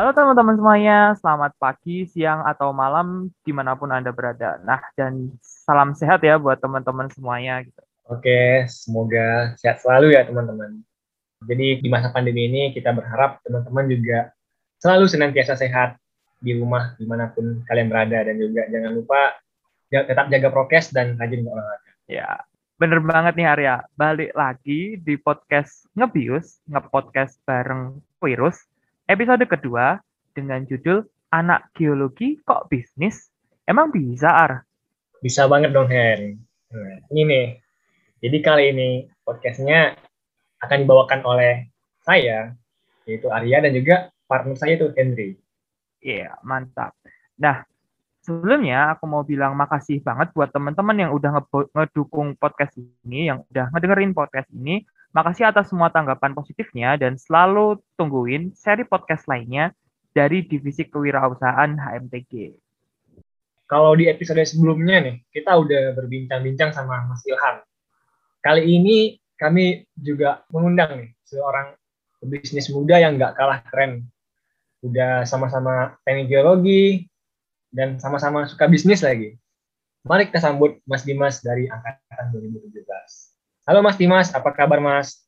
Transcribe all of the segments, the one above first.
Halo teman-teman semuanya, selamat pagi, siang, atau malam di mana pun Anda berada. Nah, dan salam sehat ya buat teman-teman semuanya. Gitu. Oke, semoga sehat selalu ya teman-teman. Jadi di masa pandemi ini kita berharap teman-teman juga selalu senantiasa sehat di rumah di mana pun kalian berada dan juga jangan lupa tetap jaga prokes dan rajin berolahraga. Ya, bener banget nih Arya. Balik lagi di podcast Ngebius, ngepodcast bareng Virus episode kedua dengan judul Anak Geologi Kok Bisnis? Emang bisa, Ar? Bisa banget dong, Hen. Nah, ini nih. Jadi kali ini podcastnya akan dibawakan oleh saya, yaitu Arya, dan juga partner saya itu Henry. Iya, yeah, mantap. Nah, sebelumnya aku mau bilang makasih banget buat teman-teman yang udah ngedukung podcast ini, yang udah ngedengerin podcast ini. Makasih atas semua tanggapan positifnya dan selalu tungguin seri podcast lainnya dari Divisi Kewirausahaan HMTG. Kalau di episode sebelumnya nih, kita udah berbincang-bincang sama Mas Ilham. Kali ini kami juga mengundang nih seorang bisnis muda yang nggak kalah keren. Udah sama-sama teknik geologi dan sama-sama suka bisnis lagi. Mari kita sambut Mas Dimas dari Angkatan 2017. Halo Mas Dimas, apa kabar Mas?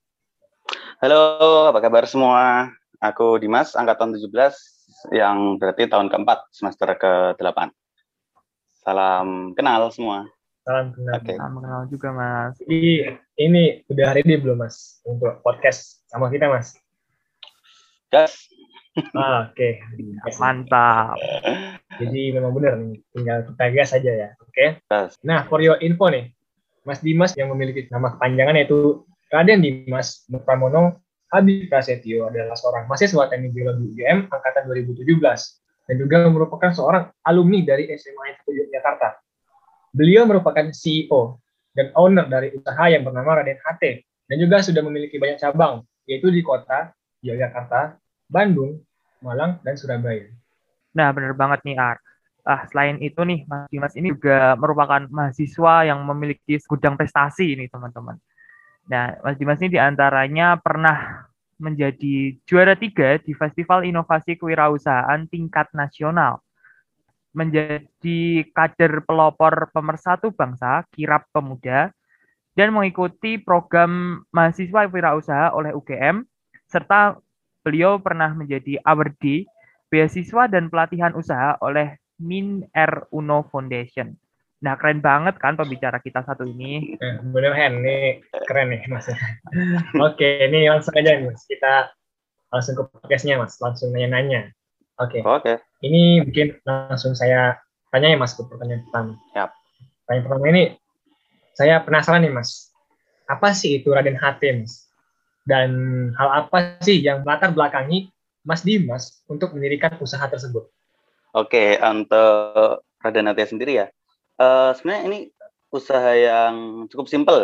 Halo, apa kabar semua? Aku Dimas, angkatan 17, yang berarti tahun keempat, semester ke-8. Salam kenal semua. Salam kenal. Okay. Salam kenal juga Mas. Jadi, ini udah hari ini belum Mas, untuk podcast sama kita Mas? Gas. Ah, Oke, okay. mantap. Jadi memang benar nih, tinggal kita gas saja ya, oke? Okay? Nah, for your info nih, Mas Dimas yang memiliki nama kepanjangan yaitu Raden Dimas Pramono Habib Prasetyo adalah seorang mahasiswa teknik geologi UGM angkatan 2017 dan juga merupakan seorang alumni dari SMA 1 Yogyakarta. Beliau merupakan CEO dan owner dari usaha yang bernama Raden HT dan juga sudah memiliki banyak cabang yaitu di kota Yogyakarta, Bandung, Malang, dan Surabaya. Nah, benar banget nih, Ar. Ah, selain itu nih, Mas Dimas ini juga merupakan mahasiswa yang memiliki gudang prestasi ini, teman-teman. Nah, Mas Dimas ini di antaranya pernah menjadi juara tiga di Festival Inovasi Kewirausahaan tingkat nasional. Menjadi kader pelopor pemersatu bangsa, kirap pemuda, dan mengikuti program mahasiswa wirausaha oleh UGM, serta beliau pernah menjadi awardee beasiswa dan pelatihan usaha oleh Min R Uno Foundation. Nah, keren banget kan pembicara kita satu ini. Eh, bener Hen, ini keren nih Mas. Oke, ini langsung aja nih Mas. Kita langsung ke podcastnya Mas, langsung nanya-nanya. Oke. Oke. Ini bikin langsung saya tanya ya Mas ke pertanyaan pertama. Yap. Pertanyaan pertama ini, saya penasaran nih Mas. Apa sih itu Raden Hatim? Dan hal apa sih yang latar belakangi Mas Dimas untuk mendirikan usaha tersebut? Oke, untuk Radanatya sendiri ya. Uh, sebenarnya ini usaha yang cukup simpel.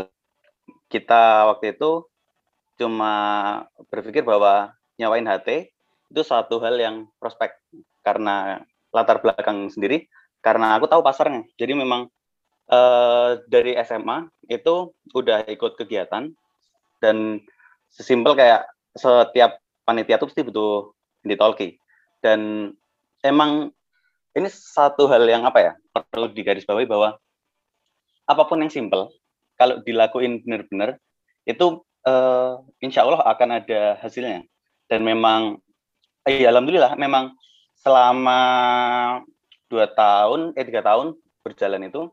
Kita waktu itu cuma berpikir bahwa nyawain HT itu satu hal yang prospek karena latar belakang sendiri karena aku tahu pasarnya. Jadi memang uh, dari SMA itu udah ikut kegiatan dan sesimpel kayak setiap panitia tuh pasti butuh ditolki dan emang ini satu hal yang apa ya perlu digarisbawahi bahwa apa pun yang simple kalau dilakuin benar-benar itu uh, insya Allah akan ada hasilnya. Dan memang eh, alhamdulillah memang selama dua tahun eh tiga tahun berjalan itu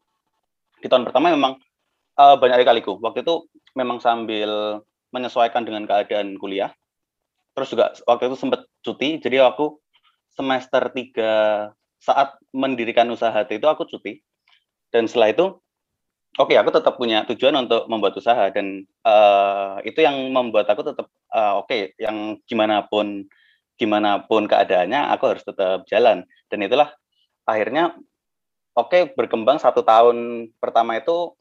di tahun pertama memang uh, banyak kaliku waktu itu memang sambil menyesuaikan dengan keadaan kuliah. Terus juga waktu itu sempat cuti jadi aku semester tiga saat mendirikan usaha itu aku cuti. Dan setelah itu oke okay, aku tetap punya tujuan untuk membuat usaha dan uh, itu yang membuat aku tetap uh, oke okay, yang gimana pun gimana pun keadaannya aku harus tetap jalan. Dan itulah akhirnya oke okay, berkembang satu tahun pertama itu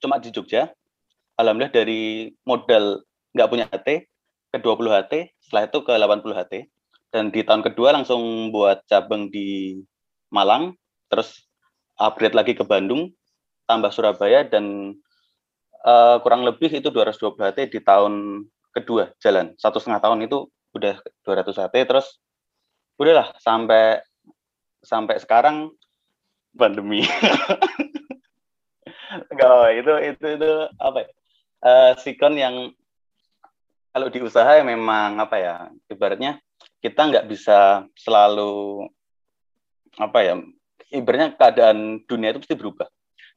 cuma di Jogja. Alhamdulillah dari modal nggak punya HT ke 20 HT setelah itu ke 80 HT dan di tahun kedua langsung buat cabang di Malang terus upgrade lagi ke Bandung tambah Surabaya dan uh, kurang lebih itu 220 HT di tahun kedua jalan satu setengah tahun itu udah 200 HT terus udahlah sampai sampai sekarang pandemi Enggak, itu itu itu apa ya? Uh, sikon yang kalau di usaha ya memang apa ya ibaratnya kita nggak bisa selalu apa ya ibaratnya keadaan dunia itu pasti berubah.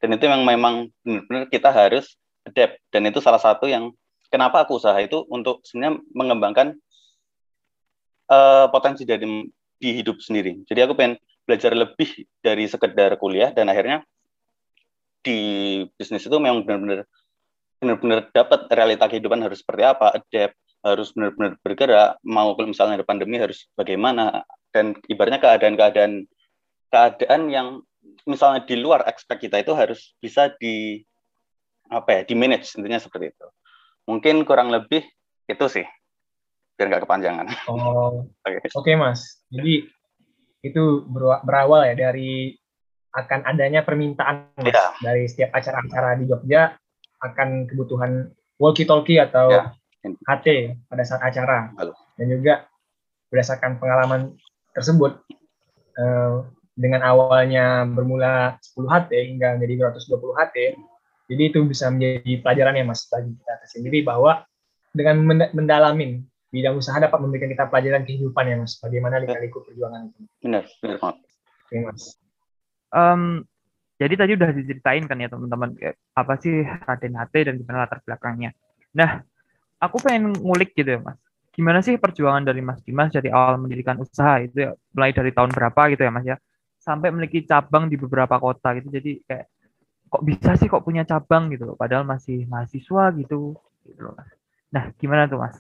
Dan itu memang memang benar-benar kita harus adapt. Dan itu salah satu yang kenapa aku usaha itu untuk sebenarnya mengembangkan uh, potensi dari di hidup sendiri. Jadi aku pengen belajar lebih dari sekedar kuliah dan akhirnya di bisnis itu memang benar-benar benar-benar dapat realita kehidupan harus seperti apa, adapt, harus benar-benar bergerak, mau kalau misalnya ada pandemi harus bagaimana, dan ibaratnya keadaan-keadaan keadaan yang misalnya di luar expect kita itu harus bisa di apa ya, di manage intinya seperti itu. Mungkin kurang lebih itu sih, biar nggak kepanjangan. Oh, oke okay. okay, mas. Jadi itu berawal ya dari akan adanya permintaan mas, yeah. dari setiap acara-acara di Jogja akan kebutuhan walkie-talkie atau yeah. HT pada saat acara Halo. dan juga berdasarkan pengalaman tersebut eh, dengan awalnya bermula 10 HT hingga menjadi 220 HT jadi itu bisa menjadi pelajaran ya mas bagi kita sendiri bahwa dengan mendalamin bidang usaha dapat memberikan kita pelajaran kehidupan ya mas bagaimana lika-liku perjuangan itu benar benar Oke mas um, jadi tadi udah diceritain kan ya teman-teman apa sih Raden HT dan gimana latar belakangnya. Nah, aku pengen ngulik gitu ya mas. Gimana sih perjuangan dari Mas Dimas dari awal mendirikan usaha itu ya, mulai dari tahun berapa gitu ya mas ya, sampai memiliki cabang di beberapa kota gitu. Jadi kayak kok bisa sih kok punya cabang gitu loh, padahal masih mahasiswa gitu. gitu loh, mas. Nah, gimana tuh mas?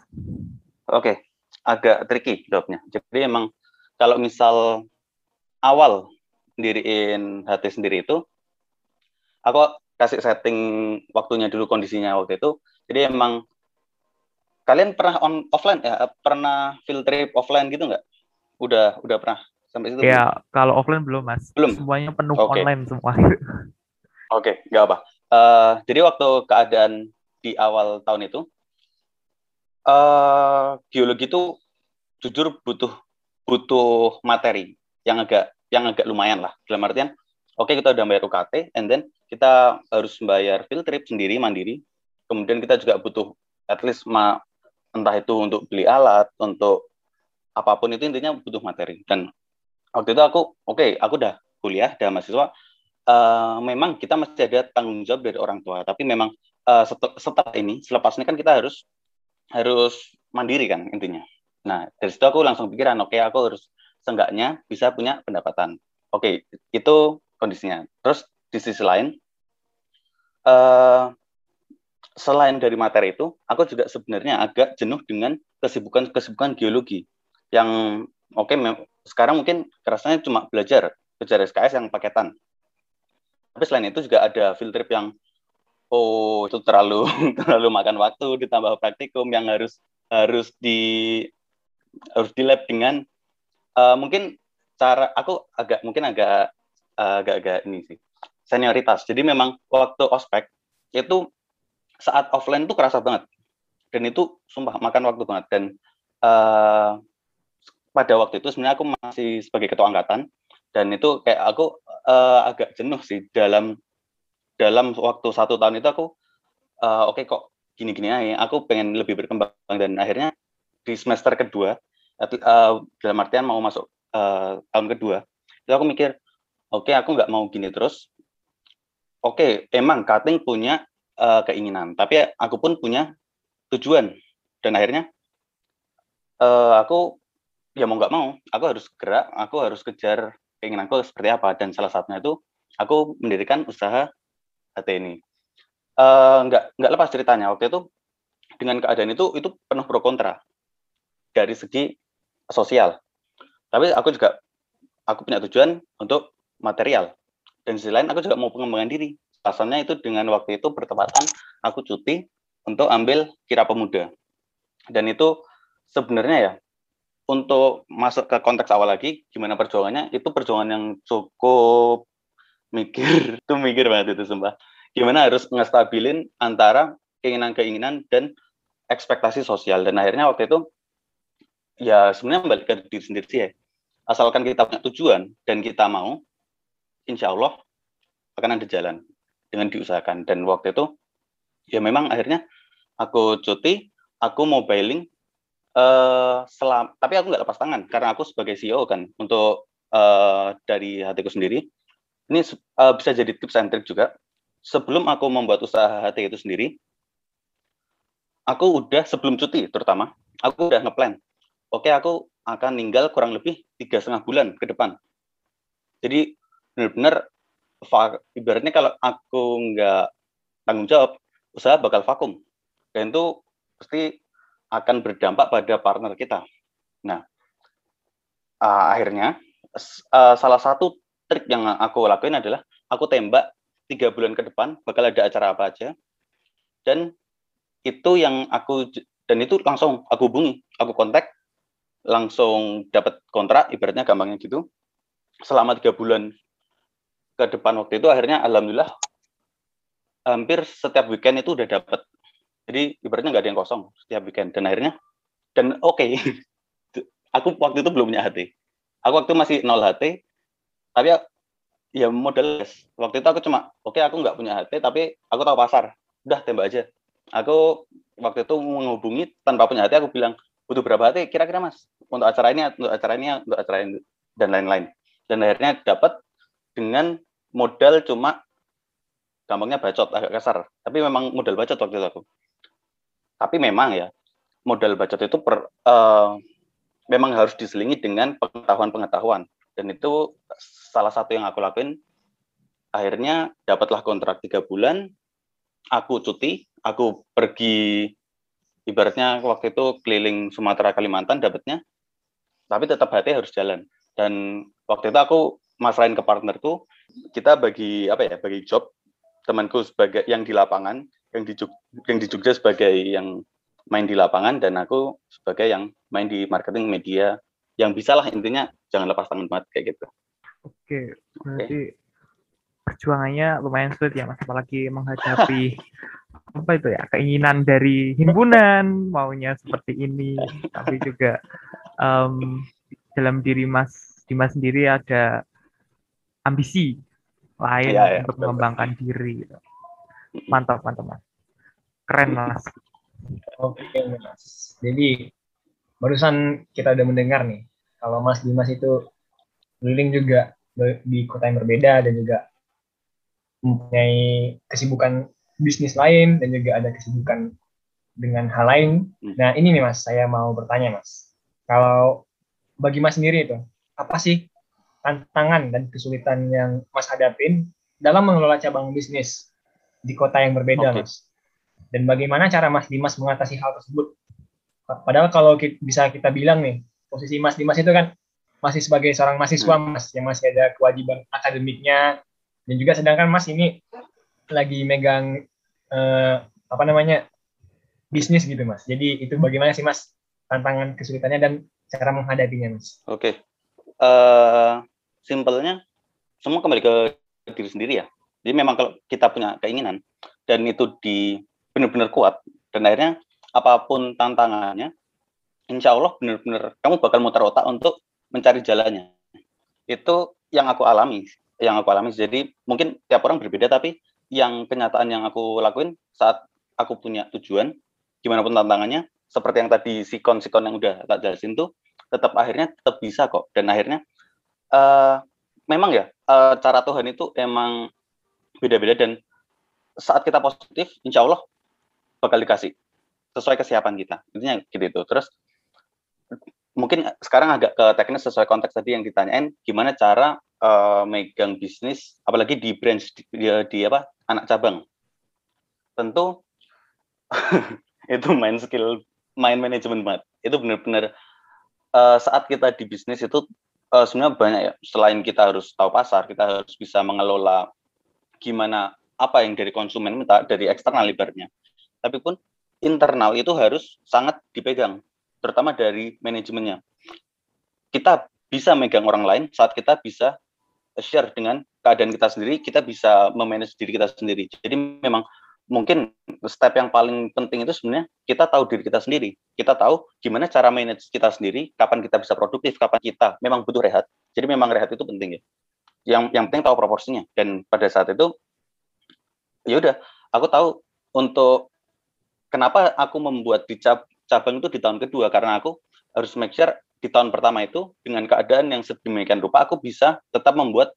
Oke, agak tricky jawabnya. Jadi emang kalau misal awal diriin hati sendiri itu aku kasih setting waktunya dulu kondisinya waktu itu jadi emang kalian pernah on offline ya pernah field trip offline gitu nggak? Udah udah pernah sampai situ? Ya kalau offline belum mas. Belum? Semuanya penuh okay. online semua. Oke okay, nggak apa uh, jadi waktu keadaan di awal tahun itu uh, geologi itu jujur butuh butuh materi yang agak yang agak lumayan lah. Dalam artian oke okay, kita udah bayar UKT and then kita harus bayar field trip sendiri mandiri. Kemudian kita juga butuh at least ma entah itu untuk beli alat untuk apa pun itu intinya butuh materi dan waktu itu aku oke okay, aku udah kuliah dan mahasiswa uh, memang kita masih ada tanggung jawab dari orang tua tapi memang uh, setelah ini selepas ini kan kita harus harus mandiri kan intinya nah dari situ aku langsung pikiran oke okay, aku harus seenggaknya bisa punya pendapatan. Oke, itu kondisinya. Terus di sisi lain, uh, selain dari materi itu, aku juga sebenarnya agak jenuh dengan kesibukan-kesibukan geologi. Yang oke, okay, sekarang mungkin kerasanya cuma belajar, belajar SKS yang paketan. Tapi selain itu juga ada field trip yang oh itu terlalu terlalu makan waktu ditambah praktikum yang harus harus di harus di lab dengan uh, mungkin cara aku agak mungkin agak uh, agak-agak ini sih senioritas. Jadi memang waktu ospek itu saat offline tuh kerasa banget. Dan itu sumpah makan waktu banget. Dan uh, pada waktu itu sebenarnya aku masih sebagai ketua angkatan. Dan itu kayak aku uh, agak jenuh sih dalam dalam waktu satu tahun itu aku uh, oke okay, kok gini-gini aja aku pengen lebih berkembang. Dan akhirnya di semester kedua uh, dalam artian mau masuk uh, tahun kedua itu aku mikir oke okay, aku nggak mau gini terus. Oke okay, emang cutting punya uh, keinginan tapi aku pun punya tujuan dan akhirnya uh, aku ya mau nggak mau aku harus gerak aku harus kejar keinginanku seperti apa dan salah satunya itu aku mendirikan usaha HT ini uh, nggak nggak lepas ceritanya waktu itu dengan keadaan itu itu penuh pro kontra dari segi sosial. Tapi aku juga aku punya tujuan untuk material. Dan sisi lain aku juga mau pengembangan diri. Pasalnya itu dengan waktu itu bertepatan aku cuti untuk ambil kira pemuda. Dan itu sebenarnya ya untuk masuk ke konteks awal lagi gimana perjuangannya itu perjuangan yang cukup mikir. Itu mikir banget itu sumpah. Gimana harus ngestabilin antara keinginan-keinginan dan ekspektasi sosial. Dan akhirnya waktu itu ya sebenarnya balik ke diri sendiri sih ya. Asalkan kita punya tujuan dan kita mau insya Allah akan ada jalan dengan diusahakan. Dan waktu itu ya memang akhirnya aku cuti aku mobiling uh, selam tapi aku nggak lepas tangan karena aku sebagai CEO kan. Untuk uh, dari hatiku sendiri ini uh, bisa jadi tips and trick juga. Sebelum aku membuat usaha hati itu sendiri aku udah sebelum cuti terutama aku udah ngeplan oke aku akan tinggal kurang lebih tiga setengah bulan ke depan. Jadi benar-benar ibaratnya kalau aku nggak tanggung jawab usaha bakal vakum. Dan itu pasti akan berdampak pada partner kita. Nah uh, akhirnya uh, salah satu trik yang aku lakuin adalah aku tembak tiga bulan ke depan bakal ada acara apa aja. Dan itu yang aku dan itu langsung aku hubungi aku kontak langsung dapat kontrak ibaratnya gampangnya gitu. Selama tiga bulan ke depan waktu itu akhirnya alhamdulillah hampir setiap weekend itu udah dapat jadi ibaratnya nggak ada yang kosong setiap weekend. Dan akhirnya dan oke okay. aku waktu itu belum punya hati aku waktu masih nol hati tapi ya, ya modal waktu itu aku cuma oke okay, aku nggak punya hati tapi aku tahu pasar. Udah tembak aja. Aku waktu itu menghubungi tanpa punya hati aku bilang butuh berapa hati kira-kira mas. Untuk acara ini untuk acara ini untuk acara ini dan lain-lain. Dan akhirnya dapat dengan modal cuma gampangnya bacot agak kasar. Tapi memang modal bacot waktu itu aku. Tapi memang ya modal bacot itu per, uh, memang harus diselingi dengan pengetahuan-pengetahuan. Dan itu salah satu yang aku lakuin. Akhirnya dapatlah kontrak tiga bulan aku cuti aku pergi ibaratnya waktu itu keliling Sumatera Kalimantan dapatnya tapi tetap hati harus jalan. Dan waktu itu aku masrahin ke partnerku kita bagi apa ya bagi job temanku sebagai yang di lapangan yang di yang di Jogja sebagai yang main di lapangan dan aku sebagai yang main di marketing media yang bisa lah intinya jangan lepas tangan banget kayak gitu. Oke, berarti okay. perjuangannya lumayan sulit ya mas, apalagi menghadapi apa itu ya keinginan dari himpunan maunya seperti ini, tapi juga um, dalam diri mas Dimas sendiri ada ambisi lain ya, ya, untuk betul. mengembangkan diri. Gitu. Mantap, mantap mas, keren mas. Oke mas, jadi barusan kita udah mendengar nih kalau Mas Dimas itu keliling juga di kota yang berbeda dan juga mempunyai kesibukan bisnis lain dan juga ada kesibukan dengan hal lain. Hmm. Nah ini nih Mas, saya mau bertanya Mas, kalau bagi Mas sendiri itu apa sih tantangan dan kesulitan yang Mas hadapin dalam mengelola cabang bisnis di kota yang berbeda okay. Mas? Dan bagaimana cara Mas Dimas mengatasi hal tersebut? Padahal kalau bisa kita bilang nih, posisi Mas Dimas itu kan masih sebagai seorang mahasiswa hmm. Mas yang masih ada kewajiban akademiknya dan juga sedangkan Mas ini lagi megang eh, apa namanya bisnis gitu Mas. Jadi itu bagaimana sih Mas tantangan kesulitannya dan cara menghadapinya Mas? Oke, okay. uh, eh, simpelnya semua kembali ke diri sendiri ya. Jadi memang kalau kita punya keinginan dan itu di benar-benar kuat dan akhirnya apa pun tantangannya, insya Allah benar-benar kamu bakal muter otak untuk mencari jalannya. Itu yang aku alami, yang aku alami. Jadi mungkin tiap orang berbeda, tapi yang kenyataan yang aku lakuin saat aku punya tujuan, gimana pun tantangannya, seperti yang tadi sikon-sikon yang udah tak jelasin tuh, tetap akhirnya tetap bisa kok. Dan akhirnya uh, memang ya uh, cara Tuhan itu emang beda-beda dan saat kita positif, insya Allah bakal dikasih sesuai kesiapan kita. Intinya gitu itu. Terus mungkin sekarang agak ke teknis sesuai konteks tadi yang ditanyain gimana cara uh, megang bisnis apalagi di branch di, di, di apa anak cabang. Tentu itu main skill main manajemen banget. Itu benar-benar uh, saat kita di bisnis itu uh, sebenarnya banyak ya. Selain kita harus tahu pasar, kita harus bisa mengelola gimana apa yang dari konsumen minta dari eksternal ibaratnya. Tapi pun internal itu harus sangat dipegang, terutama dari manajemennya. Kita bisa megang orang lain saat kita bisa share dengan keadaan kita sendiri, kita bisa memanage diri kita sendiri. Jadi memang mungkin step yang paling penting itu sebenarnya kita tahu diri kita sendiri. Kita tahu gimana cara manage kita sendiri, kapan kita bisa produktif, kapan kita memang butuh rehat. Jadi memang rehat itu penting ya. Yang yang penting tahu proporsinya. Dan pada saat itu ya udah, aku tahu untuk kenapa aku membuat di cabang itu di tahun kedua karena aku harus make sure di tahun pertama itu dengan keadaan yang sedemikian rupa aku bisa tetap membuat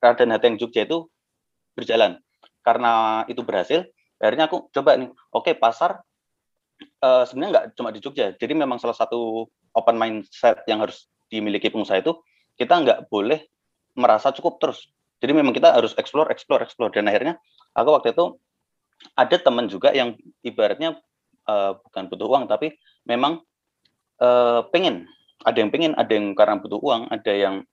keadaan hati yang Jogja itu berjalan. Karena itu berhasil, akhirnya aku coba nih oke okay, pasar uh, sebenarnya nggak cuma di Jogja jadi memang salah satu open mindset yang harus dimiliki pengusaha itu kita nggak boleh merasa cukup terus. Jadi memang kita harus explore explore explore. Dan akhirnya aku waktu itu ada teman juga yang ibaratnya uh, bukan butuh uang tapi memang uh, pengen. Ada yang pengen ada yang karena butuh uang ada yang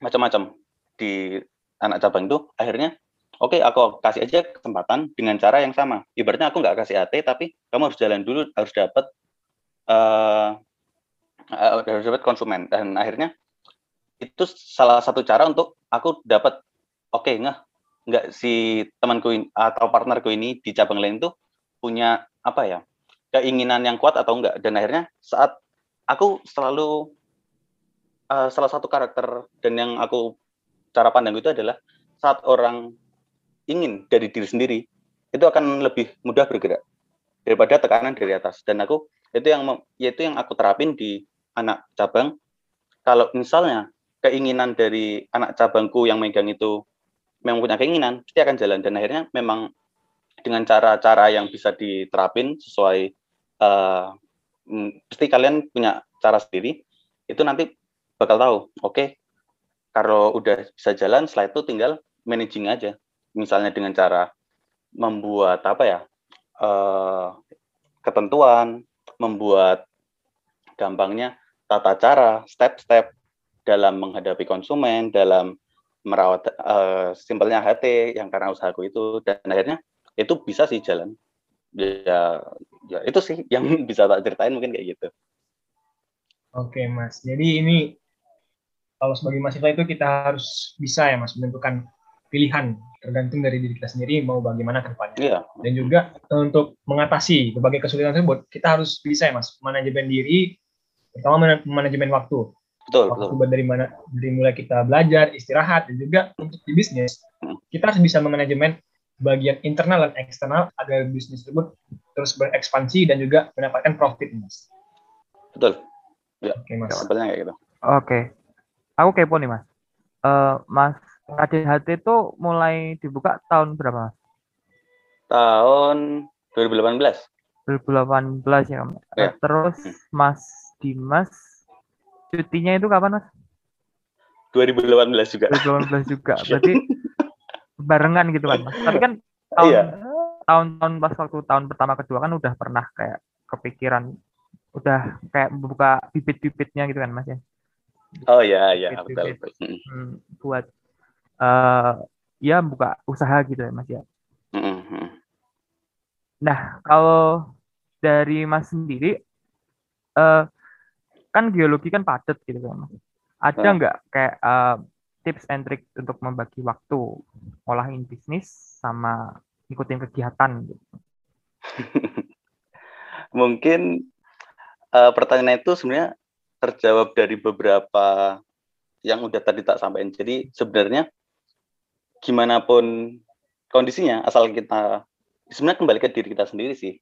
macam-macam. Di anak cabang itu akhirnya oke okay, aku kasih aja kesempatan dengan cara yang sama. Ibaratnya aku nggak kasih AT, tapi kamu harus jalan dulu, harus dapat uh, uh, harus dapat konsumen. Dan akhirnya itu salah satu cara untuk aku dapat oke okay, nggak nggak si temanku ini, atau partnerku ini di cabang lain tuh punya apa ya keinginan yang kuat atau enggak. Dan akhirnya saat aku selalu uh, salah satu karakter dan yang aku cara pandang itu adalah saat orang ingin dari diri sendiri itu akan lebih mudah bergerak daripada tekanan dari atas. Dan aku itu yang yaitu yang aku terapin di anak cabang. Kalau misalnya keinginan dari anak cabangku yang megang itu memang punya keinginan pasti akan jalan. Dan akhirnya memang dengan cara-cara yang bisa diterapin sesuai uh, pasti kalian punya cara sendiri itu nanti bakal tahu oke okay, kalau udah bisa jalan setelah itu tinggal managing aja misalnya dengan cara membuat apa ya uh, ketentuan, membuat gampangnya tata cara, step-step dalam menghadapi konsumen, dalam merawat uh, simpelnya HT yang karena usahaku itu dan akhirnya itu bisa sih jalan. Ya, ya itu sih yang bisa tak ceritain mungkin kayak gitu. Oke mas, jadi ini kalau sebagai mahasiswa itu kita harus bisa ya mas menentukan pilihan tergantung dari diri kita sendiri mau bagaimana ke depannya. Iya. Dan juga untuk mengatasi berbagai kesulitan tersebut, kita harus bisa ya Mas, manajemen diri, terutama manajemen waktu. Betul, waktu betul. dari mana dari mulai kita belajar, istirahat dan juga untuk di bisnis, hmm. kita harus bisa memanajemen bagian internal dan eksternal agar bisnis tersebut terus berekspansi dan juga mendapatkan profit, Mas. Betul. Ya. Oke, Mas. kayak gitu. Oke. Aku kepo nih, Mas. Uh, mas KDHT itu mulai dibuka tahun berapa? Tahun 2018. 2018 ya, ya. Terus hmm. Mas Dimas cutinya itu kapan, Mas? 2018 juga. 2018 juga. Berarti barengan gitu kan, Mas. Tapi kan tahun iya. tahun-tahun pas waktu tahun pertama kedua kan udah pernah kayak kepikiran udah kayak membuka bibit-bibitnya gitu kan, Mas ya. Oh iya iya betul. Hmm, buat uh, ya buka usaha gitu ya Mas ya. Mm-hmm. Nah kalau dari Mas sendiri uh, kan geologi kan padat gitu kan Mas. Ada nggak kayak uh, tips and trick untuk membagi waktu olahin bisnis sama ikutin kegiatan gitu? Mungkin uh, pertanyaan itu sebenarnya terjawab dari beberapa yang udah tadi tak sampaikan. Jadi sebenarnya gimana pun kondisinya asal kita sebenarnya kembali ke diri kita sendiri sih.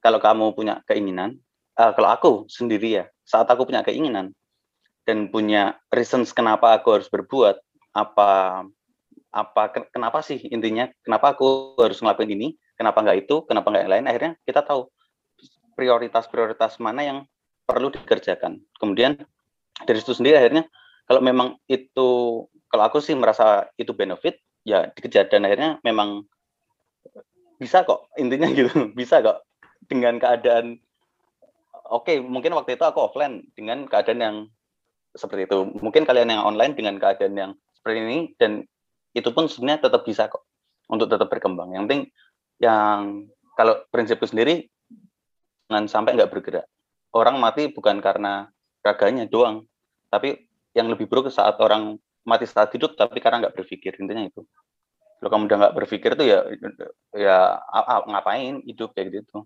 Kalau kamu punya keinginan uh, kalau aku sendiri ya saat aku punya keinginan dan punya reasons kenapa aku harus berbuat apa apa kenapa sih intinya kenapa aku harus ngelakuin ini kenapa nggak itu kenapa nggak yang lain akhirnya kita tahu prioritas-prioritas mana yang perlu dikerjakan. Kemudian dari situ sendiri akhirnya kalau memang itu kalau aku sih merasa itu benefit ya dikejar dan akhirnya memang bisa kok intinya gitu. Bisa kok dengan keadaan oke okay, mungkin waktu itu aku offline dengan keadaan yang seperti itu. Mungkin kalian yang online dengan keadaan yang seperti ini dan itu pun sebenarnya tetap bisa kok untuk tetap berkembang. Yang penting yang kalau prinsipku sendiri jangan sampai nggak bergerak. Orang mati bukan karena raganya doang tapi yang lebih buruk saat orang mati saat hidup tapi karena nggak berpikir intinya itu. Kalau kamu udah nggak berpikir tuh ya ya ngapain hidup kayak gitu?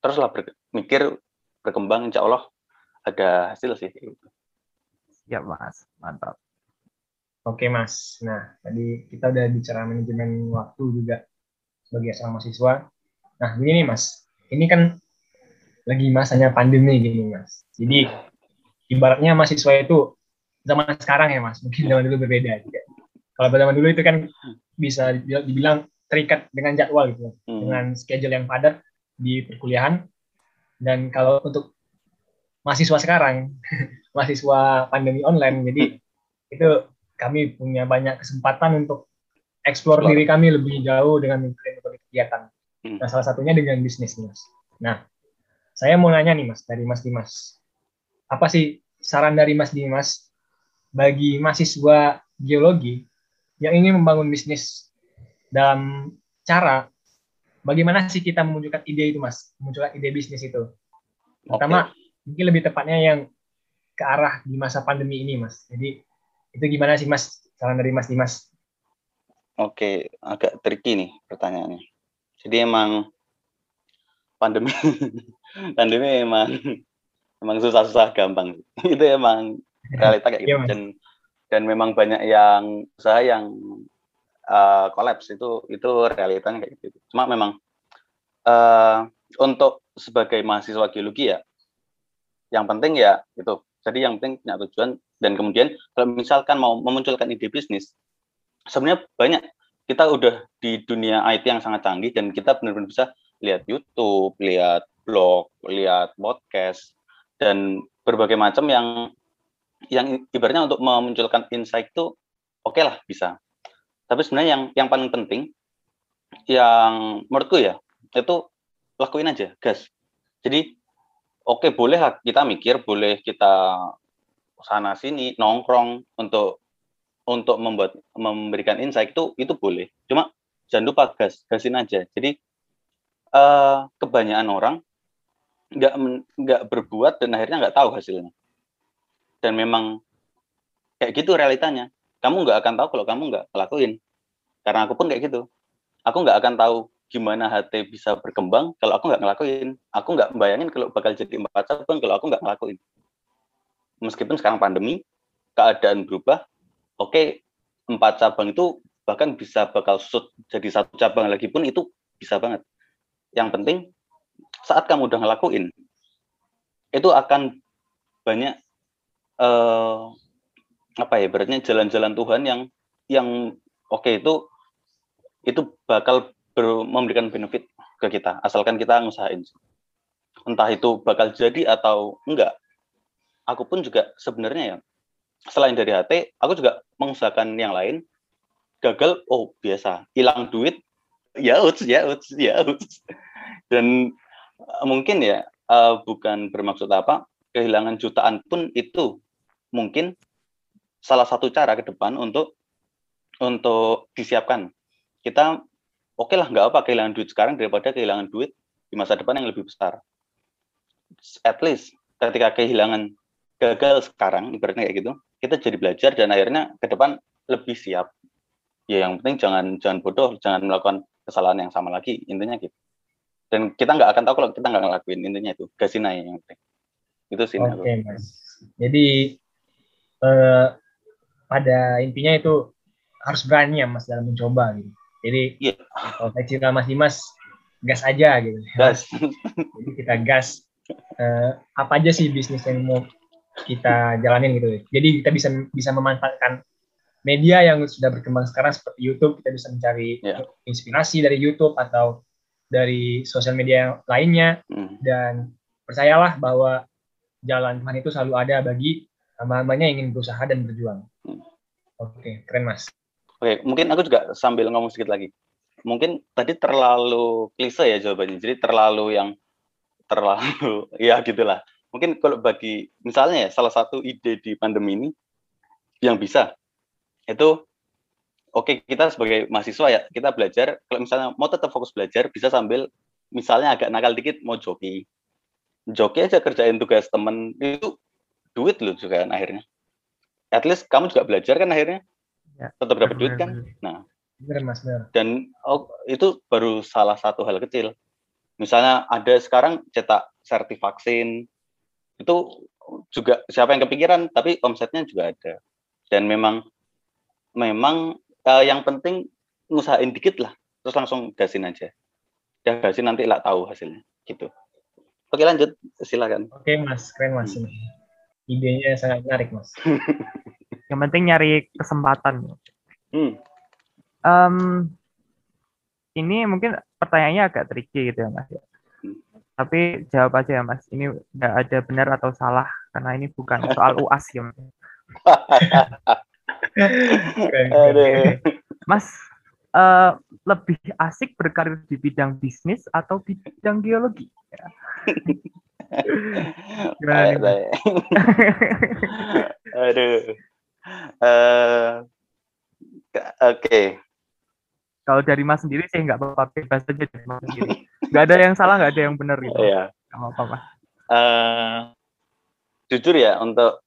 Teruslah berpikir berkembang insya Allah ada hasil sih gitu. ya mas. Mantap. Oke mas. Nah tadi kita udah bicara manajemen waktu juga sebagai seorang mahasiswa. Nah begini mas. Ini kan lagi masanya pandemi gini mas. Jadi ibaratnya mahasiswa itu zaman sekarang ya mas. Mungkin zaman dulu berbeda juga kalau zaman dulu itu kan bisa dibilang terikat dengan jadwal gitu. Hmm. dengan schedule yang padat di perkuliahan. Dan kalau untuk mahasiswa sekarang mahasiswa pandemi online jadi itu kami punya banyak kesempatan untuk eksplor diri kami lebih jauh dengan mengikuti kegiatan. Hmm. nah salah satunya dengan bisnis mas. Nah saya mau nanya nih mas dari mas Dimas. Apa sih saran dari mas Dimas bagi mahasiswa geologi yang ingin membangun bisnis dalam cara bagaimana sih kita memunculkan ide itu mas? Memunculkan ide bisnis itu. Pertama okay. mungkin lebih tepatnya yang ke arah di masa pandemi ini mas. Jadi itu gimana sih mas? Saran dari mas Dimas. Oke okay. agak tricky nih pertanyaannya. Jadi emang pandemi pandemi emang emang susah-susah gampang. Itu emang realita kayak gitu iya, dan dan memang banyak yang usaha yang uh, kolaps itu itu realitanya kayak gitu. Cuma memang uh, untuk sebagai mahasiswa geologi ya, yang penting ya itu. Jadi yang penting punya tujuan dan kemudian kalau misalkan mau memunculkan ide bisnis, sebenarnya banyak kita udah di dunia IT yang sangat canggih dan kita benar-benar bisa lihat YouTube, lihat blog, lihat podcast dan berbagai macam yang yang ibaratnya untuk memunculkan insight itu oke okay lah bisa. Tapi sebenarnya yang yang paling penting yang menurutku ya itu lakuin aja gas. Jadi oke okay, boleh kita mikir, boleh kita sana sini nongkrong untuk untuk membuat memberikan insight itu itu boleh. Cuma jangan lupa gas, gasin aja. Jadi uh, kebanyakan orang nggak nggak berbuat dan akhirnya nggak tahu hasilnya dan memang kayak gitu realitanya. Kamu nggak akan tahu kalau kamu nggak ngelakuin. Karena aku pun kayak gitu. Aku nggak akan tahu gimana HT bisa berkembang kalau aku nggak ngelakuin. Aku nggak bayangin kalau bakal jadi empat cabang kalau aku nggak ngelakuin. Meskipun sekarang pandemi keadaan berubah oke okay, empat cabang itu bahkan bisa bakal shoot jadi satu cabang lagi pun itu bisa banget. Yang penting saat kamu udah ngelakuin itu akan banyak uh, apa ya beratnya jalan-jalan Tuhan yang yang oke okay, itu itu bakal ber, memberikan benefit ke kita asalkan kita ngusahain. Entah itu bakal jadi atau enggak aku pun juga sebenarnya ya selain dari HT aku juga mengusahakan yang lain gagal oh biasa hilang duit ya uts ya uts ya uts. Dan uh, mungkin ya uh, bukan bermaksud apa kehilangan jutaan pun itu mungkin salah satu cara ke depan untuk untuk disiapkan. Kita oke okay lah nggak apa kehilangan duit sekarang daripada kehilangan duit di masa depan yang lebih besar. At least ketika kehilangan gagal sekarang ibaratnya kayak gitu, kita jadi belajar dan akhirnya ke depan lebih siap. Ya yang penting jangan jangan bodoh, jangan melakukan kesalahan yang sama lagi intinya gitu. Dan kita nggak akan tahu kalau kita nggak ngelakuin intinya itu gasin yang penting. Itu sih. Okay, mas. Jadi eh, pada intinya itu harus berani ya mas dalam mencoba gitu. Jadi yeah. kalau saya cerita Mas Dimas gas aja gitu. Gas. Jadi kita gas eh, apa aja sih bisnis yang mau kita jalanin gitu. Jadi kita bisa bisa memanfaatkan media yang sudah berkembang sekarang seperti YouTube kita bisa mencari yeah. inspirasi dari YouTube atau dari sosial media lainnya mm. dan percayalah bahwa jalan Tuhan itu selalu ada bagi hamba-hambanya ingin berusaha dan berjuang. Hmm. Oke, okay, keren mas. Oke, okay, mungkin aku juga sambil ngomong sedikit lagi. Mungkin tadi terlalu klise ya jawabannya, jadi terlalu yang terlalu ya gitulah. Mungkin kalau bagi misalnya ya salah satu ide di pandemi ini yang bisa itu oke okay, kita sebagai mahasiswa ya kita belajar kalau misalnya mau tetap fokus belajar bisa sambil misalnya agak nakal dikit mau joki joki aja kerjain tugas temen itu duit loh juga kan akhirnya. At least kamu juga belajar kan akhirnya. Ya, tetap dapat duit kan. Nah, Benar, Mas, benar. Dan oh, itu baru salah satu hal kecil. Misalnya ada sekarang cetak vaksin, itu juga siapa yang kepikiran, tapi omsetnya juga ada. Dan memang memang uh, yang penting ngusahain dikit lah, terus langsung gasin aja. Ya gasin nanti lah tahu hasilnya, gitu. Oke lanjut, silakan. Oke mas, keren mas ini. Idenya sangat menarik mas. yang penting nyari kesempatan. Hmm. Um, ini mungkin pertanyaannya agak tricky gitu ya mas. Hmm. Tapi jawab aja ya mas. Ini nggak ada benar atau salah karena ini bukan soal uas ya mas. mas uh, lebih asik berkarir di bidang bisnis atau bidang geologi? Gimana Aduh. Uh, Oke. Okay. Kalau dari Mas sendiri sih nggak apa-apa bebas aja dari Mas sendiri. Nggak ada yang salah, nggak ada yang benar gitu. Iya. Nggak apa-apa. Uh, jujur ya untuk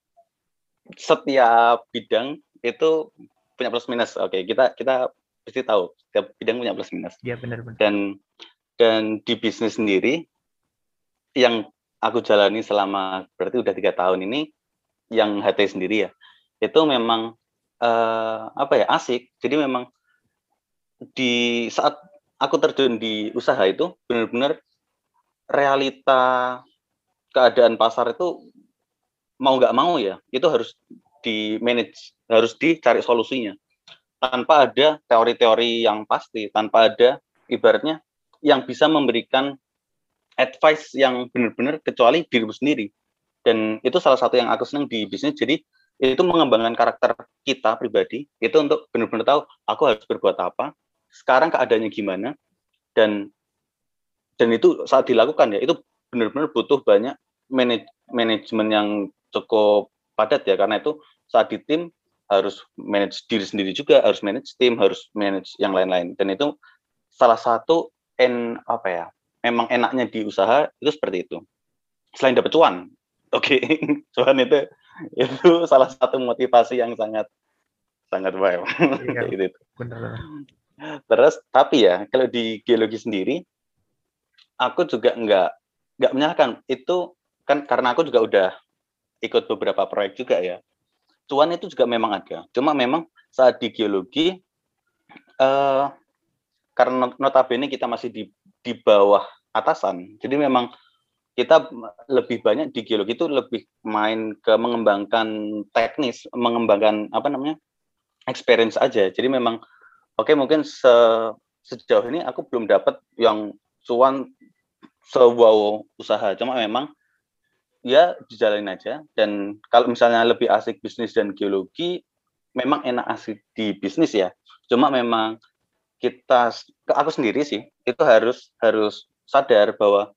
setiap bidang itu punya plus minus. Oke, okay, kita kita pasti tahu setiap bidang punya plus minus. Iya benar benar. Dan dan di bisnis sendiri yang aku jalani selama berarti udah tiga tahun ini yang HT sendiri ya itu memang uh, apa ya asik. Jadi memang di saat aku terjun di usaha itu benar-benar realita keadaan pasar itu mau nggak mau ya itu harus di manage harus dicari solusinya tanpa ada teori-teori yang pasti, tanpa ada ibaratnya yang bisa memberikan advice yang benar-benar kecuali dirimu sendiri. Dan itu salah satu yang aku senang di bisnis. Jadi itu mengembangkan karakter kita pribadi itu untuk benar-benar tahu aku harus berbuat apa, sekarang keadaannya gimana, dan dan itu saat dilakukan ya itu benar-benar butuh banyak manaj manajemen yang cukup padat ya karena itu saat di tim harus manage diri sendiri juga, harus manage tim, harus manage yang lain-lain. Dan itu salah satu en apa ya? Memang enaknya di usaha itu seperti itu. Selain dapat cuan, oke, okay, cuan itu itu salah satu motivasi yang sangat sangat wow. Iya, gitu. Benar. Terus tapi ya kalau di geologi sendiri, aku juga nggak nggak menyalahkan itu kan karena aku juga udah ikut beberapa proyek juga ya cuan itu juga memang ada. Cuma memang saat di geologi uh, karena notabene kita masih di di bawah atasan. Jadi memang kita lebih banyak di geologi itu lebih main ke mengembangkan teknis, mengembangkan apa namanya? experience aja. Jadi memang oke okay, mungkin se, sejauh ini aku belum dapat yang cuan sebuah usaha. Cuma memang ya dijalanin aja dan kalau misalnya lebih asik bisnis dan geologi memang enak asik di bisnis ya cuma memang kita aku sendiri sih itu harus harus sadar bahwa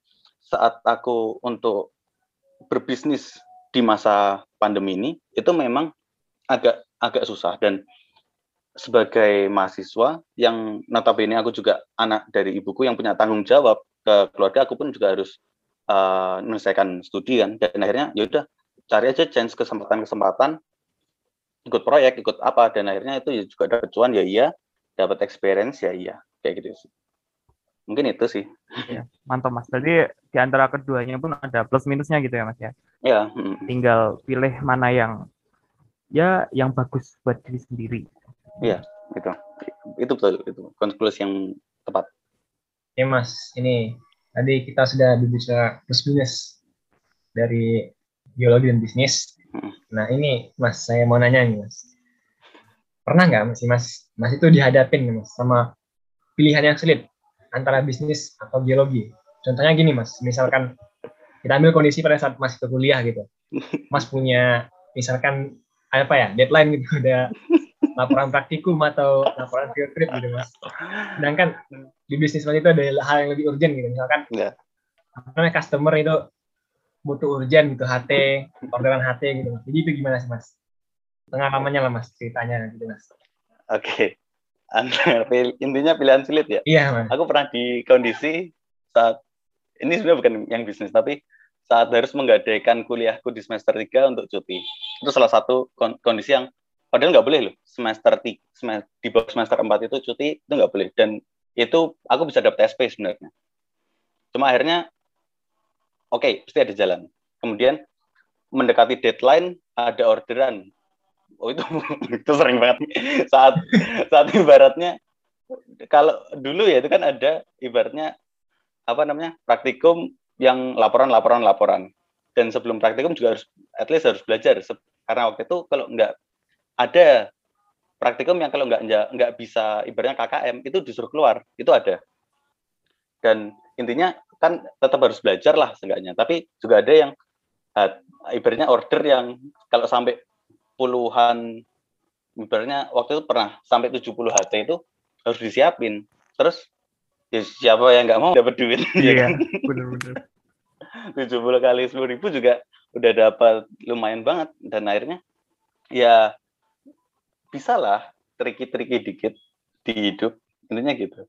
saat aku untuk berbisnis di masa pandemi ini itu memang agak agak susah. Dan sebagai mahasiswa yang notabene aku juga anak dari ibuku yang punya tanggung jawab ke keluarga aku pun juga harus uh, menyelesaikan studi kan. Dan akhirnya ya udah cari aja chance kesempatan-kesempatan ikut proyek ikut apa. Dan akhirnya itu ya juga dapat cuan ya iya. Dapat experience ya iya kayak gitu sih. Mungkin itu sih. Ya, mantap mas. Jadi di antara keduanya pun ada plus minusnya gitu ya mas ya? Ya hmm. tinggal pilih mana yang ya yang bagus buat diri sendiri. Iya itu. Itu betul itu. Konklusi yang tepat. Ya mas. Ini Tadi kita sudah berbicara plus minus dari geologi dan bisnis. Hmm. Nah ini Mas, saya mau nanya nih Mas. Pernah nggak Mas, Mas, Mas itu dihadapin nih Mas sama pilihan yang sulit antara bisnis atau geologi? Contohnya gini Mas, misalkan kita ambil kondisi pada saat Mas itu kuliah gitu. Mas punya misalkan apa ya deadline gitu udah laporan praktikum atau laporan field trip gitu mas. Sedangkan di bisnis mas itu ada hal yang lebih urgent gitu misalkan yeah. karena customer itu butuh urgent gitu HT orderan HT gitu mas. Jadi itu gimana sih mas? Pengalamannya lah mas ceritanya gitu mas. Oke. Okay. Intinya pilihan sulit ya. Iya. Aku pernah di kondisi saat ini sebenarnya bukan yang bisnis tapi saat harus menggadaikan kuliahku di semester 3 untuk cuti. Itu salah satu kondisi yang padahal nggak boleh loh semester di semester, di bawah semester 4 itu cuti itu nggak boleh dan itu aku bisa dapat SP sebenarnya cuma akhirnya oke okay, pasti ada jalan kemudian mendekati deadline ada orderan oh itu itu sering banget. Saat saat ibaratnya kalau dulu ya itu kan ada ibaratnya apa namanya praktikum yang laporan laporan laporan. Dan sebelum praktikum juga harus at least harus belajar. Karena waktu itu kalau nggak ada praktikum yang kalau nggak nggak bisa ibaratnya KKM itu disuruh keluar. Itu ada. Dan intinya kan tetap harus belajar lah seenggaknya. Tapi juga ada yang uh, ibaratnya order yang kalau sampai puluhan ibaratnya waktu itu pernah sampai 70 HT itu harus disiapin. Terus ya siapa yang nggak mau dapat duit. Iya benar-benar 70 kali 10 ribu juga udah dapat lumayan banget. Dan akhirnya ya bisa lah triki-triki dikit di hidup intinya gitu.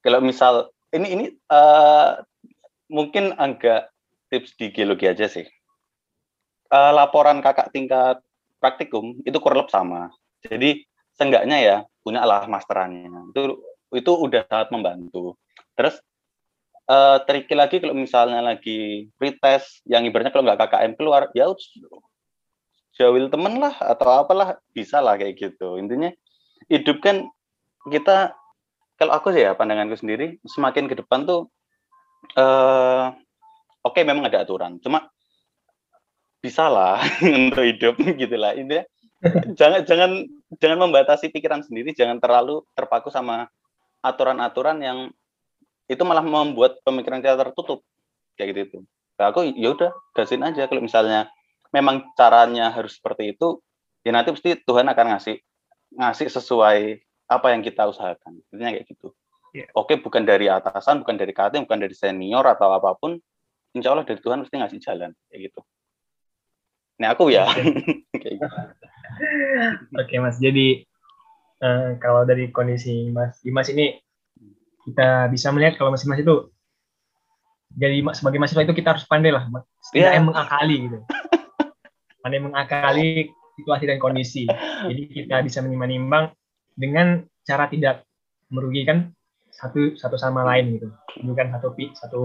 Kalau misal ini ini uh, mungkin agak tips di geologi aja sih. Uh, laporan kakak tingkat praktikum itu kurang sama. Jadi seenggaknya ya punya lah masterannya. Itu itu udah sangat membantu. Terus uh, lagi kalau misalnya lagi pretest yang ibaratnya kalau nggak KKM keluar ya jawil temen lah atau apalah bisa lah kayak gitu. Intinya hidup kan kita kalau aku sih ya pandanganku sendiri semakin ke depan tuh uh, oke okay, memang ada aturan. Cuma bisa lah untuk hidup gitu lah intinya jangan jangan jangan membatasi pikiran sendiri jangan terlalu terpaku sama aturan-aturan yang itu malah membuat pemikiran kita tertutup kayak gitu itu nah, aku ya udah gasin aja kalau misalnya memang caranya harus seperti itu, ya nanti pasti Tuhan akan ngasih ngasih sesuai apa yang kita usahakan. Intinya kayak gitu. Yeah. Oke, bukan dari atasan, bukan dari KT, bukan dari senior atau apa pun, insya Allah dari Tuhan pasti ngasih jalan kayak gitu. Nah aku ya. kayak gitu. Oke mas, jadi uh, kalau dari kondisi Mas Dimas ini kita bisa melihat kalau Mas Dimas itu jadi sebagai mahasiswa itu kita harus pandai lah, setidaknya yeah. mengakali gitu pandai mengakali situasi dan kondisi. Jadi kita bisa menimbang dengan cara tidak merugikan satu satu sama lain gitu. Bukan satu satu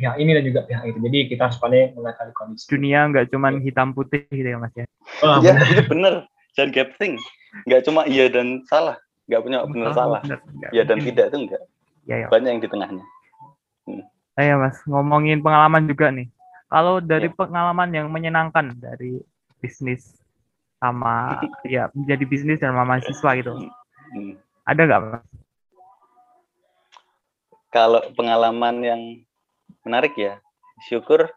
pihak ini dan juga pihak itu. Jadi kita harus pandai mengakali kondisi. Dunia nggak cuma hitam putih gitu ya mas ya. Oh, ya benar. itu benar. Dan gaping nggak cuma iya dan salah, nggak punya benar oh, salah. Bener. Iya dan tidak itu enggak. Ya, ya. Banyak yang di tengahnya. Hmm. Ayo mas, ngomongin pengalaman juga nih. Kalau dari ya. pengalaman yang menyenangkan dari bisnis sama ya menjadi bisnis dan mahasiswa gitu, hmm. ada nggak mas? Kalau pengalaman yang menarik ya, syukur.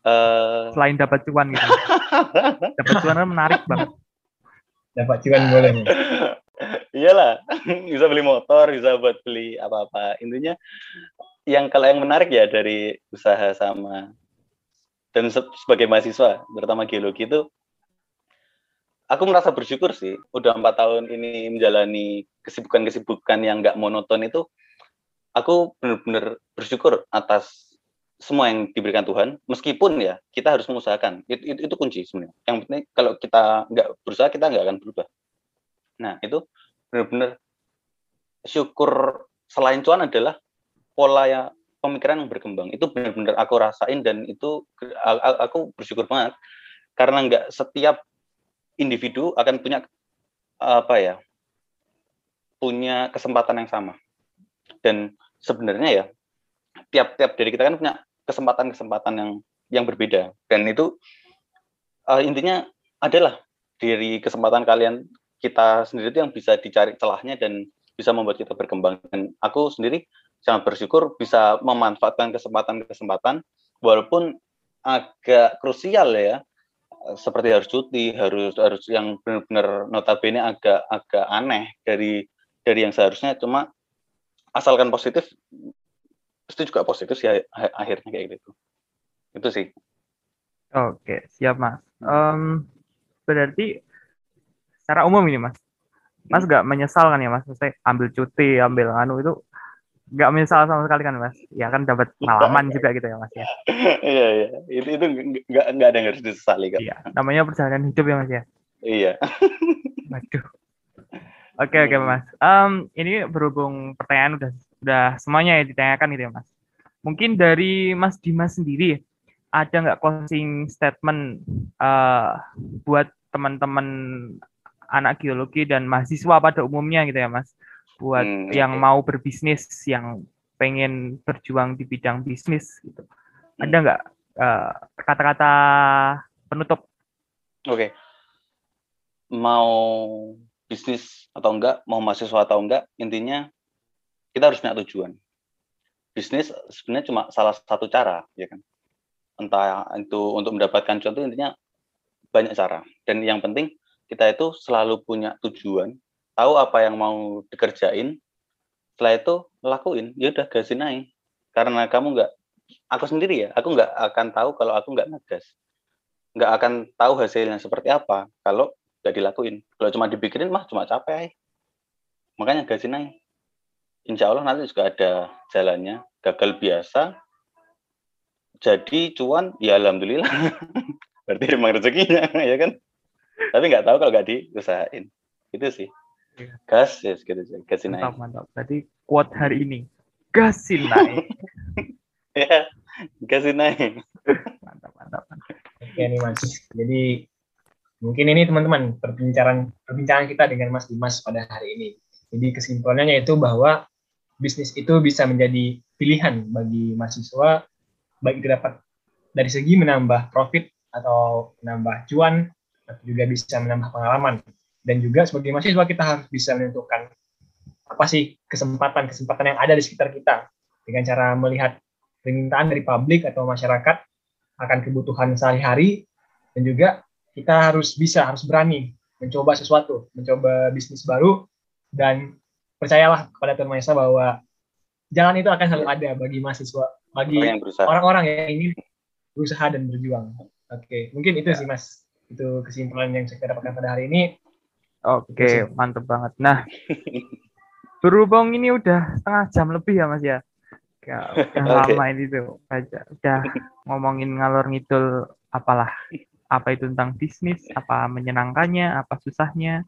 Uh... Selain dapat cuan gitu, dapat cuan kan menarik banget. Dapat cuan boleh. Iyalah, bisa beli motor, bisa buat beli apa-apa. Intinya yang kalau yang menarik ya dari usaha sama dan se sebagai mahasiswa terutama geologi itu aku merasa bersyukur sih udah empat tahun ini menjalani kesibukan-kesibukan yang nggak monoton itu aku benar-benar bersyukur atas semua yang diberikan Tuhan. Meskipun ya kita harus mengusahakan. Itu, itu, itu kunci sebenarnya. Yang penting kalau kita nggak berusaha kita nggak akan berubah. Nah itu benar-benar syukur selain cuan adalah pola ya pemikiran yang berkembang. Itu benar-benar aku rasain dan itu aku bersyukur banget. Karena nggak setiap individu akan punya apa ya punya kesempatan yang sama dan sebenarnya ya tiap-tiap dari kita kan punya kesempatan-kesempatan yang yang berbeda. Dan itu uh, intinya adalah dari kesempatan kalian kita sendiri itu yang bisa dicari celahnya dan bisa membuat kita berkembang. Dan aku sendiri sangat bersyukur bisa memanfaatkan kesempatan-kesempatan walaupun agak krusial ya. Seperti harus cuti harus harus yang benar-benar notabene agak agak aneh dari dari yang seharusnya. Cuma asalkan positif itu juga positif sih akhirnya kayak gitu. Itu sih. Oke siap mas. Um, berarti secara umum ini mas mas gak menyesal kan ya mas? Saya ambil cuti ambil anu itu nggak menyesal sama sekali kan mas? Ya kan dapat pengalaman juga gitu ya mas ya? Iya iya. Itu itu nggak nggak ada yang harus disesali kan iya namanya perjalanan hidup ya mas ya? Iya. Waduh. Oke oke mas. Um, ini berhubung pertanyaan udah udah semuanya ya ditanyakan gitu ya mas. Mungkin dari Mas Dimas sendiri ada nggak closing statement uh, buat teman-teman anak geologi dan mahasiswa pada umumnya gitu ya mas. Buat hmm, yang okay. mau berbisnis, yang pengen berjuang di bidang bisnis gitu. Hmm. Ada nggak uh, kata-kata penutup? Oke. Okay. Mau bisnis atau enggak, mau mahasiswa atau enggak, intinya kita harus punya tujuan. Bisnis sebenarnya cuma salah satu cara, ya kan? Entah itu untuk mendapatkan itu intinya banyak cara. Dan yang penting kita itu selalu punya tujuan, tahu apa yang mau dikerjain, setelah itu lakuin, ya udah gasin aja. Karena kamu enggak, aku sendiri ya, aku enggak akan tahu kalau aku enggak ngegas. Enggak akan tahu hasilnya seperti apa kalau gak dilakuin. Kalau cuma dipikirin mah cuma capek makanya gasin aja insya Allah nanti juga ada jalannya. Gagal biasa jadi cuan ya alhamdulillah. Berarti emang rezekinya ya kan? Tapi nggak tahu kalau nggak diusahain. Itu sih. Iya. gas ya yes, gitu sih gasin mantap, naik mantap. Tadi kuat hari ini. Gasin naik. Ya gasin naik. Mantap mantap mantap. Oke nih mas. Jadi Mungkin ini teman-teman perbincangan perbincangan kita dengan Mas Dimas pada hari ini. Jadi kesimpulannya yaitu bahwa bisnis itu bisa menjadi pilihan bagi mahasiswa baik itu dapat dari segi menambah profit atau menambah cuan atau juga bisa menambah pengalaman dan juga sebagai mahasiswa kita harus bisa menentukan apa sih kesempatan-kesempatan yang ada di sekitar kita dengan cara melihat permintaan dari publik atau masyarakat akan kebutuhan sehari-hari dan juga kita harus bisa, harus berani mencoba sesuatu, mencoba bisnis baru, dan percayalah kepada Tuhan Maha Esa bahwa jalan itu akan selalu ada bagi mahasiswa, bagi orang-orang yang ingin berusaha dan berjuang. Oke, mungkin itu sih Mas, itu kesimpulan yang saya dapatkan pada hari ini. Oke, mantep banget. Nah, berhubung ini udah setengah jam lebih ya Mas ya. Ya, udah okay. lama ini tuh, aja. Udah ngomongin ngalor ngidul apalah apa itu tentang bisnis, apa menyenangkannya, apa susahnya,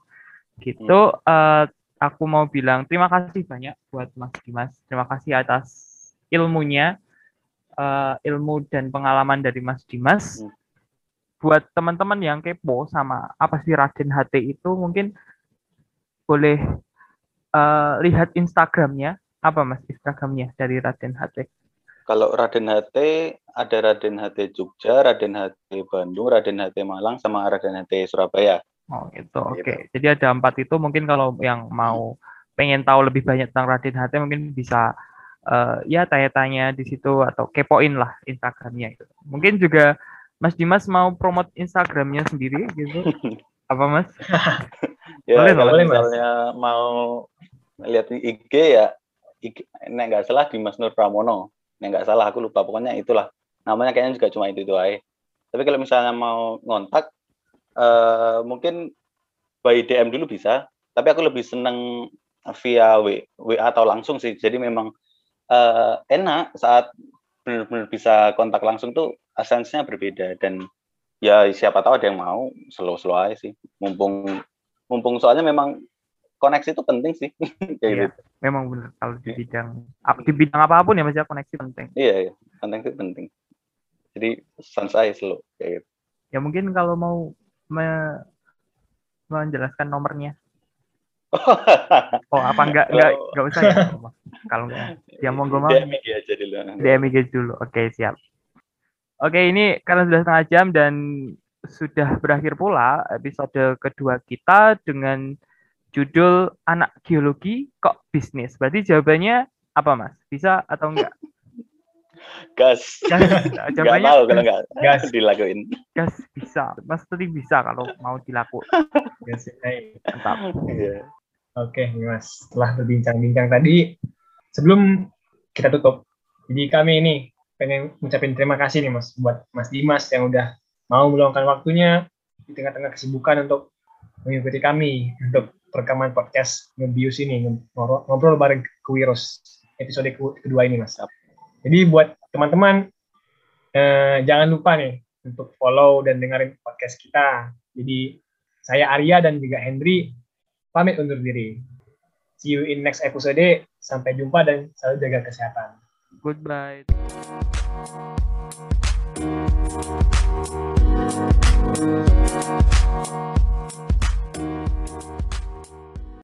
gitu. Uh, aku mau bilang terima kasih banyak buat Mas Dimas. Terima kasih atas ilmunya, uh, ilmu dan pengalaman dari Mas Dimas. Hmm. Buat teman-teman yang kepo sama apa sih Raden HT itu, mungkin boleh uh, lihat Instagramnya. Apa Mas Instagramnya dari Raden HT? Kalau Raden HT ada Raden HT Jogja, Raden HT Bandung, Raden HT Malang, sama Raden HT Surabaya. Oh itu oke. Okay. Gitu. Jadi ada empat itu mungkin kalau yang mau pengen tahu lebih banyak tentang Raden HT mungkin bisa uh, ya tanya-tanya di situ atau kepoin lah Instagramnya itu. Mungkin juga Mas Dimas mau promote Instagramnya sendiri gitu. Apa Mas? ya, boleh kalau boleh, misalnya mas. mau lihat IG ya, IG, nggak salah Dimas Nur Pramono ya nggak salah aku lupa. Pokoknya itulah. Namanya kayaknya juga cuma itu itu aja. Tapi kalau misalnya mau ngontak uh, mungkin by DM dulu bisa. Tapi aku lebih seneng via WA atau langsung sih. Jadi memang uh, enak saat benar-benar bisa kontak langsung tuh esensinya berbeda. Dan ya siapa tahu ada yang mau slow-slow aja sih. Mumpung mumpung soalnya memang koneksi itu penting sih. Kayak iya, gitu. Memang benar kalau di bidang di bidang apa pun ya Mas ya koneksi penting. Iya, iya. Koneksi penting. Jadi sans aja slow kayak gitu. Ya mungkin kalau mau me menjelaskan nomornya. oh apa enggak enggak oh. enggak usah ya kalau enggak ya mau gue mau DM aja dulu DM dulu oke siap oke ini karena sudah setengah jam dan sudah berakhir pula episode kedua kita dengan judul anak geologi kok bisnis. Berarti jawabannya apa mas? Bisa atau enggak? Gas. Gas. Jawabannya tahu kalau enggak gas dilakuin. Gas bisa. Mas tadi bisa kalau mau dilakukan. Gas. Mantap. Yeah. Oke, okay, Mas. Setelah berbincang-bincang tadi, sebelum kita tutup, jadi kami ini pengen ngucapin terima kasih nih Mas buat Mas Dimas yang udah mau meluangkan waktunya di tengah-tengah kesibukan untuk mengikuti kami untuk rekaman podcast Ngebius ini, ngobrol bareng kewirus episode kedua ini Mas. Jadi buat teman-teman eh, jangan lupa nih untuk follow dan dengerin podcast kita. Jadi saya Arya dan juga Henry pamit undur diri. See you in next episode. Sampai jumpa dan selalu jaga kesehatan. Goodbye.